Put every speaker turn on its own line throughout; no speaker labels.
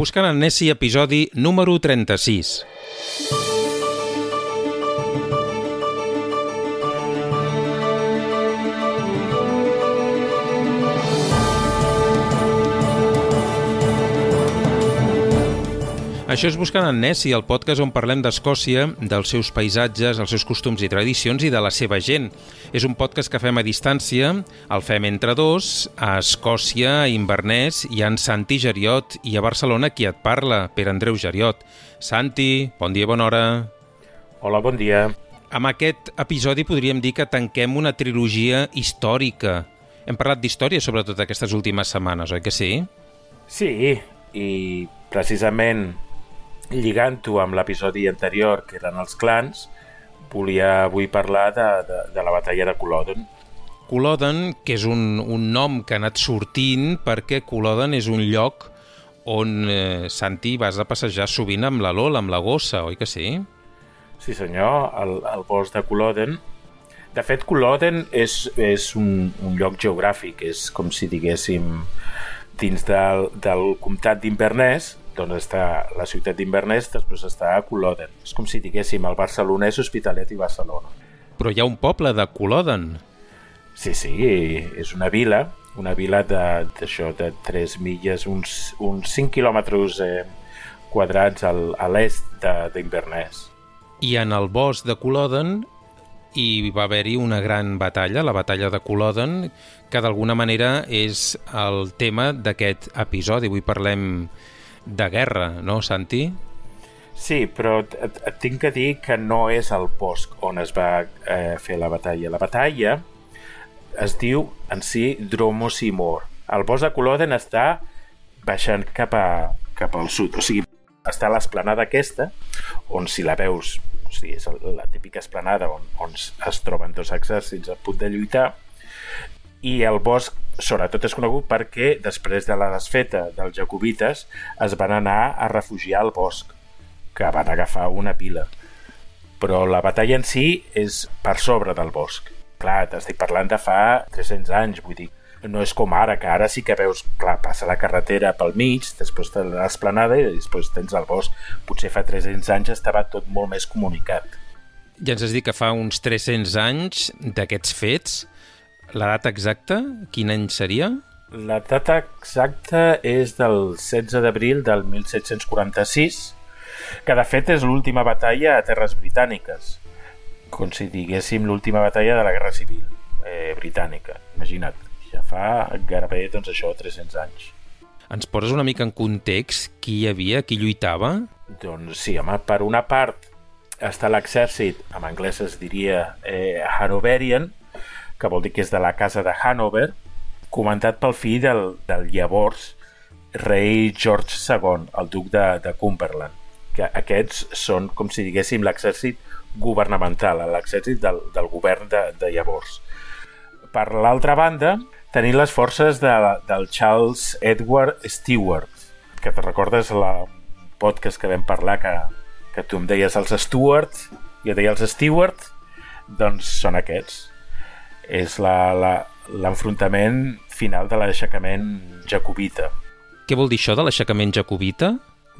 Buscant el Nessi, episodi número 36. Això és Buscant en Nessi, el podcast on parlem d'Escòcia, dels seus paisatges, els seus costums i tradicions i de la seva gent. És un podcast que fem a distància, el fem entre dos, a Escòcia, a Inverness, i en Santi Geriot, i a Barcelona qui et parla, per Andreu Geriot. Santi, bon dia, bona hora.
Hola, bon dia.
Amb aquest episodi podríem dir que tanquem una trilogia històrica. Hem parlat d'història sobretot aquestes últimes setmanes, oi que sí?
Sí, i precisament lligant-ho amb l'episodi anterior, que eren els clans, volia avui parlar de, de, de la batalla de Culloden.
Culloden, que és un, un nom que ha anat sortint perquè Culloden és un lloc on, eh, Santi, vas a passejar sovint amb la Lola, amb la gossa, oi que sí?
Sí senyor, el, el bosc de Culloden. De fet, Culloden és, és un, un lloc geogràfic, és com si diguéssim dins del, del comtat d'Inverness, doncs està la ciutat d'Inverness, després està a Culloden. És com si diguéssim el barcelonès, Hospitalet i Barcelona.
Però hi ha un poble de Culloden.
Sí, sí, és una vila, una vila d'això, de, de 3 milles, uns, uns 5 quilòmetres eh, quadrats al, a l'est d'Inverness.
I en el bosc de Culloden hi va haver-hi una gran batalla, la batalla de Culloden, que d'alguna manera és el tema d'aquest episodi. Avui parlem de guerra, no, Santi?
Sí, però tinc que dir que no és el bosc on es va eh, fer la batalla. La batalla es diu en si Dromosimor. El bosc de Culloden està baixant cap, a, cap al sud, o sigui, està a l'esplanada aquesta, on si la veus, o sigui, és la típica esplanada on, on es troben dos exèrcits a punt de lluitar, i el bosc sobretot és conegut perquè després de la desfeta dels jacobites es van anar a refugiar al bosc que van agafar una pila. Però la batalla en si és per sobre del bosc. Clar, t'estic parlant de fa 300 anys vull dir, no és com ara que ara sí que veus, clar, passa la carretera pel mig després de l'esplanada i després tens el bosc, potser fa 300 anys estava tot molt més comunicat.
Ja ens has dit que fa uns 300 anys d'aquests fets la data exacta, quin any seria?
La data exacta és del 16 d'abril del 1746, que de fet és l'última batalla a terres britàniques, com si diguéssim l'última batalla de la Guerra Civil eh, britànica. Imagina't, ja fa gairebé doncs, això 300 anys.
Ens poses una mica en context qui hi havia, qui lluitava?
Doncs sí, home, per una part està l'exèrcit, en anglès es diria eh, Hanoverian, que vol dir que és de la casa de Hanover, comentat pel fill del, del llavors rei George II, el duc de, de Cumberland, que aquests són, com si diguéssim, l'exèrcit governamental, l'exèrcit del, del govern de, de llavors. Per l'altra banda, tenim les forces de, del Charles Edward Stewart, que te recordes la podcast que vam parlar que, que tu em deies els Stewart, jo deia els Stewart, doncs són aquests és l'enfrontament final de l'aixecament jacobita.
Què vol dir això de l'aixecament jacobita?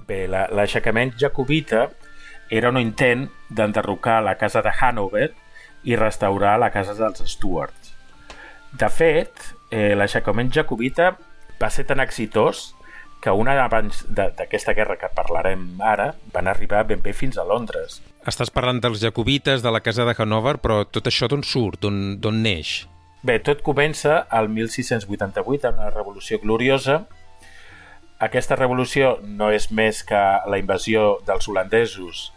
Bé, l'aixecament jacobita era un intent d'enderrocar la casa de Hanover i restaurar la casa dels Stuarts. De fet, eh, l'aixecament jacobita va ser tan exitós que un any abans d'aquesta guerra que parlarem ara van arribar ben bé fins a Londres.
Estàs parlant dels jacobites, de la casa de Hanover, però tot això d'on surt, d'on neix?
Bé, tot comença al 1688 amb la Revolució Gloriosa. Aquesta revolució no és més que la invasió dels holandesos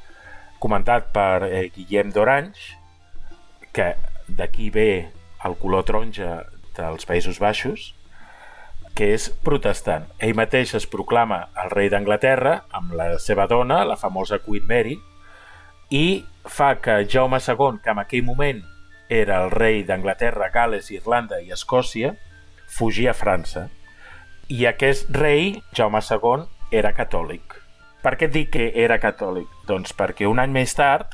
comentat per eh, Guillem d'Orange, que d'aquí ve el color taronja dels Països Baixos, que és protestant. Ell mateix es proclama el rei d'Anglaterra amb la seva dona, la famosa Queen Mary, i fa que Jaume II, que en aquell moment era el rei d'Anglaterra, Gales, Irlanda i Escòcia, fugia a França. I aquest rei, Jaume II, era catòlic. Per què dic que era catòlic? Doncs perquè un any més tard,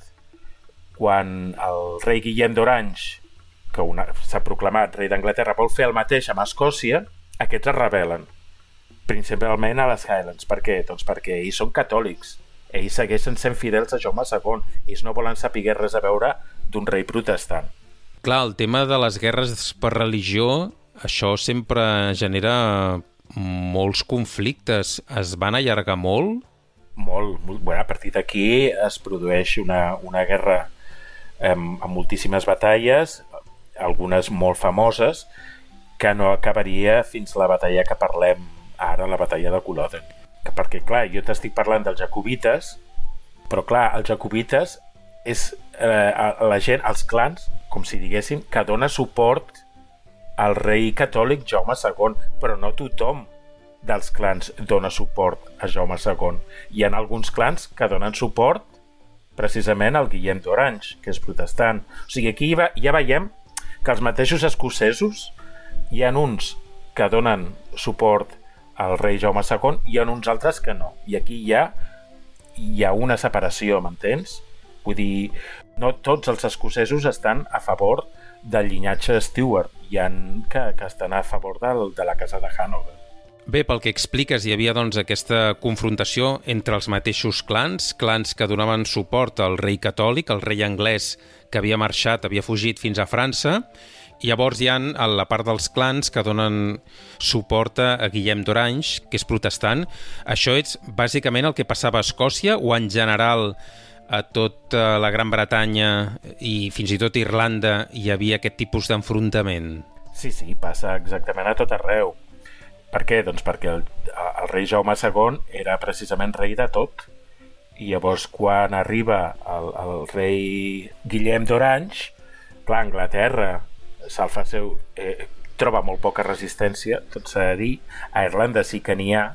quan el rei Guillem d'Orange, que s'ha proclamat rei d'Anglaterra, vol fer el mateix amb Escòcia, aquests es rebel·len principalment a les Highlands. Per què? Doncs perquè ells són catòlics. Ells segueixen sent fidels a Jaume II. Ells no volen saber res a veure d'un rei protestant.
Clar, el tema de les guerres per religió, això sempre genera molts conflictes. Es van allargar molt?
Molt. molt bueno, a partir d'aquí es produeix una, una guerra amb, amb moltíssimes batalles, algunes molt famoses, que no acabaria fins la batalla que parlem ara, la batalla de Culloden. Perquè, clar, jo t'estic parlant dels jacobites, però, clar, els jacobites és eh, la gent, els clans, com si diguéssim, que dona suport al rei catòlic Jaume II, però no tothom dels clans dona suport a Jaume II. Hi ha alguns clans que donen suport precisament al Guillem d'Orange, que és protestant. O sigui, aquí ja veiem que els mateixos escocesos hi ha uns que donen suport al rei Jaume II i hi ha uns altres que no. I aquí hi ha, hi ha una separació, m'entens? Vull dir, no tots els escocesos estan a favor del llinatge Stewart. Hi ha que, que estan a favor del, de la casa de Hanover.
Bé, pel que expliques, hi havia doncs, aquesta confrontació entre els mateixos clans, clans que donaven suport al rei catòlic, al rei anglès que havia marxat, havia fugit fins a França, Llavors hi ha a la part dels clans que donen suport a Guillem d'Orange, que és protestant. Això és bàsicament el que passava a Escòcia o en general a tota la Gran Bretanya i fins i tot Irlanda hi havia aquest tipus d'enfrontament?
Sí, sí, passa exactament a tot arreu. Per què? Doncs perquè el, el rei Jaume II era precisament rei de tot. I llavors quan arriba el, el rei Guillem d'Orange, clar, Anglaterra se'l fa seu... Eh, troba molt poca resistència, tot s'ha de dir. A Irlanda sí que n'hi ha,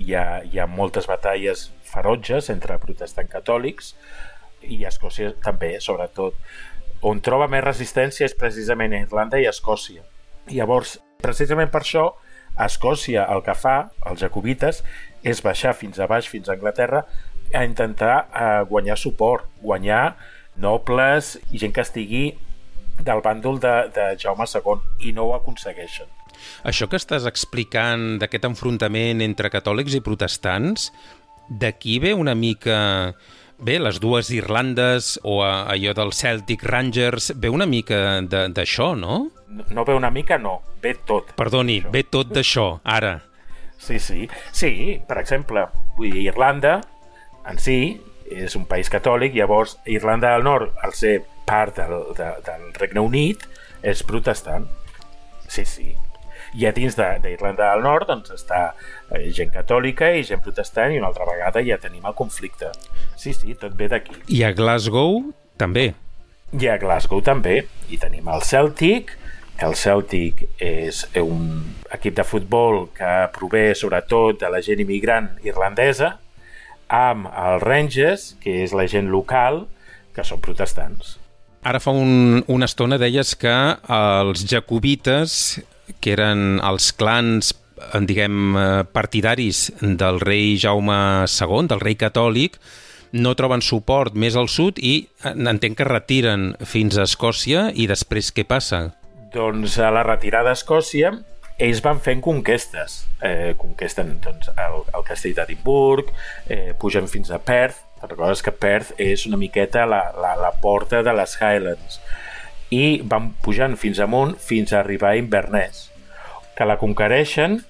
hi ha, hi ha moltes batalles ferotges entre protestants catòlics i a Escòcia també, sobretot. On troba més resistència és precisament a Irlanda i a Escòcia. Llavors, precisament per això, a Escòcia el que fa, els jacobites, és baixar fins a baix, fins a Anglaterra, a intentar eh, guanyar suport, guanyar nobles i gent que estigui del bàndol de, de Jaume II i no ho aconsegueixen.
Això que estàs explicant d'aquest enfrontament entre catòlics i protestants, d'aquí ve una mica... Bé, les dues Irlandes o allò dels Celtic Rangers, ve una mica d'això, no?
No ve una mica, no. Ve tot.
Perdoni, això. ve tot d'això, ara.
Sí, sí. Sí, per exemple, vull dir, Irlanda en si és un país catòlic, llavors Irlanda del Nord, al ser part del, de, del Regne Unit és protestant. Sí, sí. I a dins d'Irlanda de, del Nord doncs, està eh, gent catòlica i gent protestant i una altra vegada ja tenim el conflicte. Sí, sí, tot ve d'aquí.
I a Glasgow també.
I a Glasgow també. I tenim el Celtic, que el Celtic és un equip de futbol que prové sobretot de la gent immigrant irlandesa, amb els Rangers, que és la gent local, que són protestants.
Ara fa un, una estona deies que els jacobites, que eren els clans diguem, eh, partidaris del rei Jaume II, del rei catòlic, no troben suport més al sud i eh, entenc que retiren fins a Escòcia i després què passa?
Doncs a la retirada a Escòcia ells van fent conquestes. Eh, conquesten doncs, el, el castell d'Edimburg, eh, pugen fins a Perth, recordes que Perth és una miqueta la, la, la porta de les Highlands. I van pujant fins amunt fins a arribar a Inverness. Que la conquereixen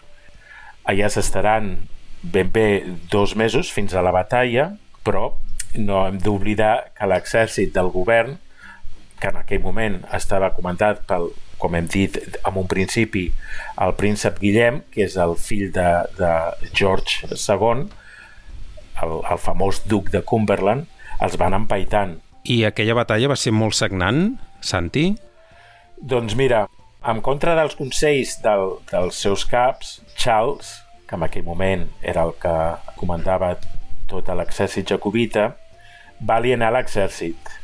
allà s'estaran ben bé dos mesos fins a la batalla però no hem d'oblidar que l'exèrcit del govern que en aquell moment estava comentat pel, com hem dit en un principi, el príncep Guillem, que és el fill de, de George II, el, el famós duc de Cumberland, els van empaitant.
I aquella batalla va ser molt sagnant, Santi?
Doncs mira, en contra dels consells del, dels seus caps, Charles, que en aquell moment era el que comandava tot l'exèrcit jacobita, va alienar l'exèrcit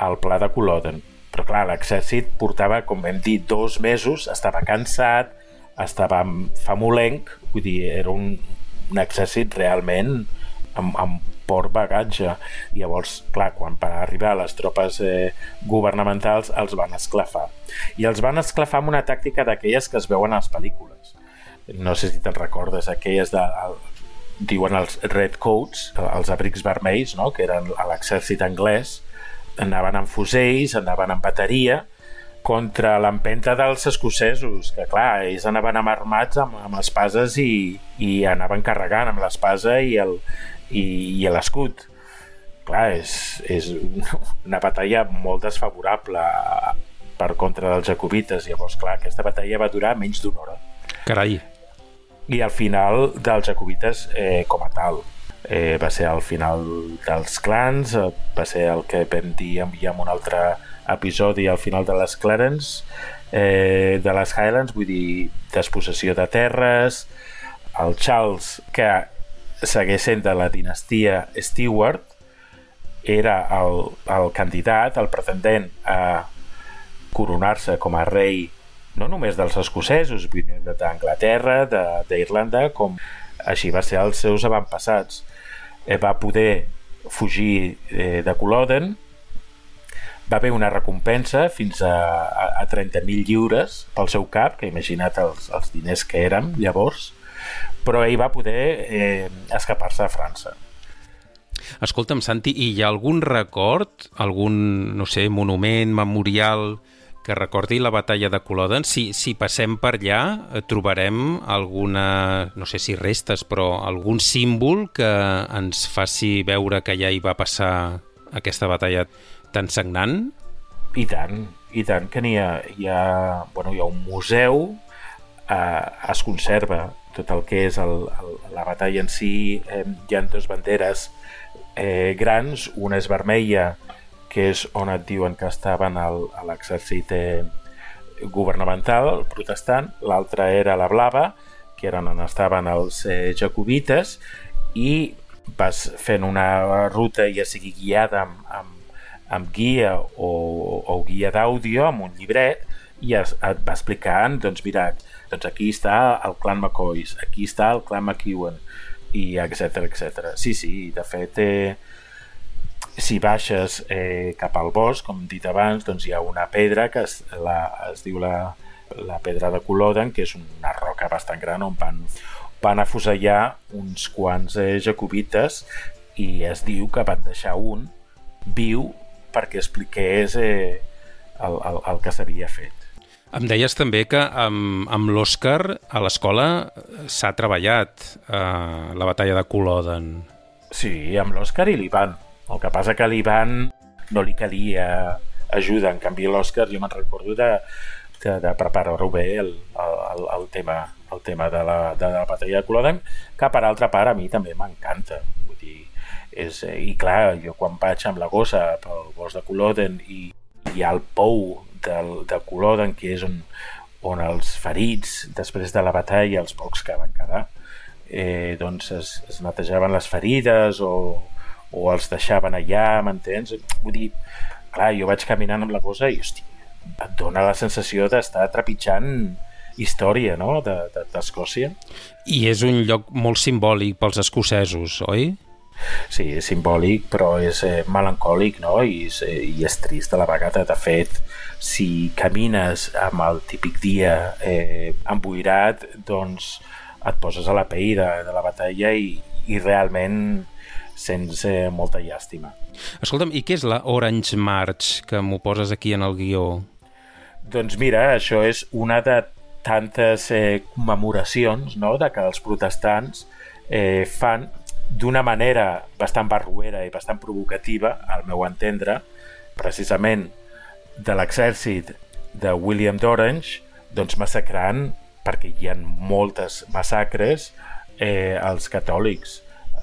al pla de Culloden. Però clar, l'exèrcit portava, com hem dit, dos mesos, estava cansat, estava famolenc, vull dir, era un, un exèrcit realment amb, amb port bagatge. Llavors, clar, quan van arribar les tropes eh, governamentals els van esclafar. I els van esclafar amb una tàctica d'aquelles que es veuen a les pel·lícules. no sé si te'n recordes, aquelles de, el, diuen els Red Coats, els abrics vermells, no? que eren l'exèrcit anglès, anaven amb fusells, anaven amb bateria, contra l'empenta dels escocesos, que clar, ells anaven amb armats amb, amb espases i, i anaven carregant amb l'espasa i el, i, i l'escut. Clar, és, és una batalla molt desfavorable per contra dels jacobites. Llavors, clar, aquesta batalla va durar menys d'una hora.
Carai.
I al final dels jacobites eh, com a tal. Eh, va ser al final dels clans, eh, va ser el que vam dir en un altre episodi al final de les Clarence eh, de les Highlands, vull dir despossessió de terres el Charles que segueix sent de la dinastia Stewart era el, el candidat, el pretendent a coronar-se com a rei no només dels escocesos, d'Anglaterra, d'Irlanda, com així va ser els seus avantpassats. Eh, va poder fugir eh, de Culloden va haver una recompensa fins a, a, a 30.000 lliures pel seu cap, que imagina't els, els diners que érem llavors, però ell va poder eh, escapar-se a França.
Escolta'm, Santi, i hi ha algun record, algun, no sé, monument, memorial que recordi la batalla de Culloden? Si, si passem per allà, eh, trobarem alguna, no sé si restes, però algun símbol que ens faci veure que ja hi va passar aquesta batalla tan sagnant?
I tant, i tant, que n'hi ha, hi ha, bueno, hi ha un museu, eh, es conserva tot el que és el, el, la batalla en si, eh, hi ha dues banderes eh, grans, una és vermella, que és on et diuen que estaven al, a l'exèrcit eh, governamental, protestant, l'altra era la blava, que eren on estaven els eh, jacobites, i vas fent una ruta, ja sigui guiada amb, amb amb guia o, o guia d'àudio, amb un llibret, i es, et va explicant, doncs mira, doncs aquí està el clan McCoys, aquí està el clan McEwen, i etc etc. Sí, sí, de fet, eh, si baixes eh, cap al bosc, com dit abans, doncs hi ha una pedra que es, la, es diu la, la pedra de Coloden, que és una roca bastant gran on van, van afusellar uns quants eh, jacobites i es diu que van deixar un viu perquè expliqués eh, el, el, el que s'havia fet.
Em deies també que amb, amb l'Òscar a l'escola s'ha treballat eh, la batalla de Culloden.
Sí, amb l'Òscar i l'Ivan. El que passa que a l'Ivan no li calia ajuda. En canvi, l'Òscar jo me'n recordo de, de, de preparar-ho bé el, el, el, tema, el tema de la, de la batalla de Culloden, que per altra part a mi també m'encanta és, eh, i clar, jo quan vaig amb la gossa pel bosc de Culloden i hi ha el pou del, de Culloden que és on, on els ferits després de la batalla, els pocs que van quedar eh, doncs es, es netejaven les ferides o, o els deixaven allà, m'entens? Vull dir, clar, jo vaig caminant amb la gossa i, hosti, et dona la sensació d'estar trepitjant història no? d'Escòcia. De,
I és un lloc molt simbòlic pels escocesos, oi?
Sí, és simbòlic, però és eh, melancòlic, no? I és, eh, I és trist a la vegada. De fet, si camines amb el típic dia eh, emboirat, doncs et poses a la pell de, de la batalla i, i realment sents eh, molta llàstima.
Escolta'm, i què és la Orange March, que m'ho poses aquí en el guió?
Doncs mira, això és una de tantes eh, commemoracions no? de que els protestants eh, fan d'una manera bastant barruera i bastant provocativa, al meu entendre, precisament de l'exèrcit de William d'Orange, doncs massacrant, perquè hi ha moltes massacres, eh, als catòlics,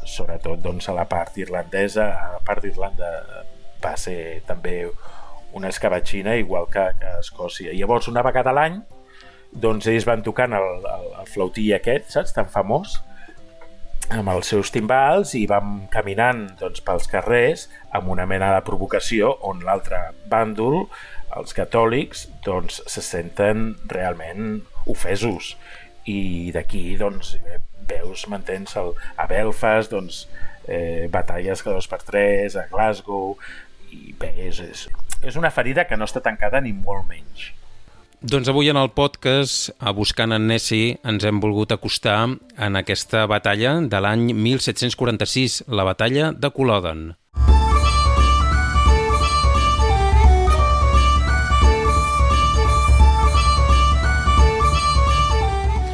sobretot doncs, a la part irlandesa, a la part d'Irlanda va ser també una escabatxina igual que, que a Escòcia. Llavors, una vegada a l'any, doncs ells van tocant el, el, el flautí aquest, saps, tan famós, amb els seus timbals i vam caminant doncs, pels carrers amb una mena de provocació on l'altre bàndol, els catòlics, doncs, se senten realment ofesos i d'aquí doncs, veus, m'entens, a Belfast, doncs, eh, batalles que dos per tres, a Glasgow, i bé, és, és, és una ferida que no està tancada ni molt menys.
Doncs avui en el podcast, a Buscant en Nessie, ens hem volgut acostar en aquesta batalla de l'any 1746, la batalla de Culloden.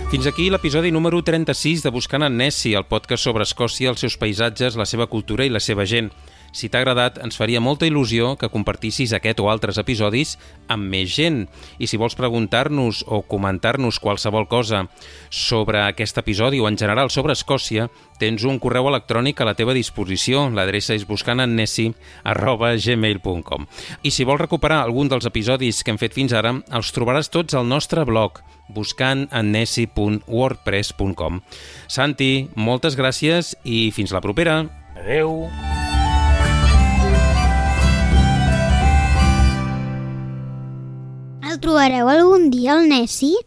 Fins aquí l'episodi número 36 de Buscant en Nessie, el podcast sobre Escòcia, els seus paisatges, la seva cultura i la seva gent. Si t'ha agradat, ens faria molta il·lusió que compartissis aquest o altres episodis amb més gent. I si vols preguntar-nos o comentar-nos qualsevol cosa sobre aquest episodi o en general sobre Escòcia, tens un correu electrònic a la teva disposició. L'adreça és buscantennessi.gmail.com I si vols recuperar algun dels episodis que hem fet fins ara, els trobaràs tots al nostre blog buscantennessi.wordpress.com Santi, moltes gràcies i fins la propera.
Adeu!
Trobareu algun dia, el Nessi?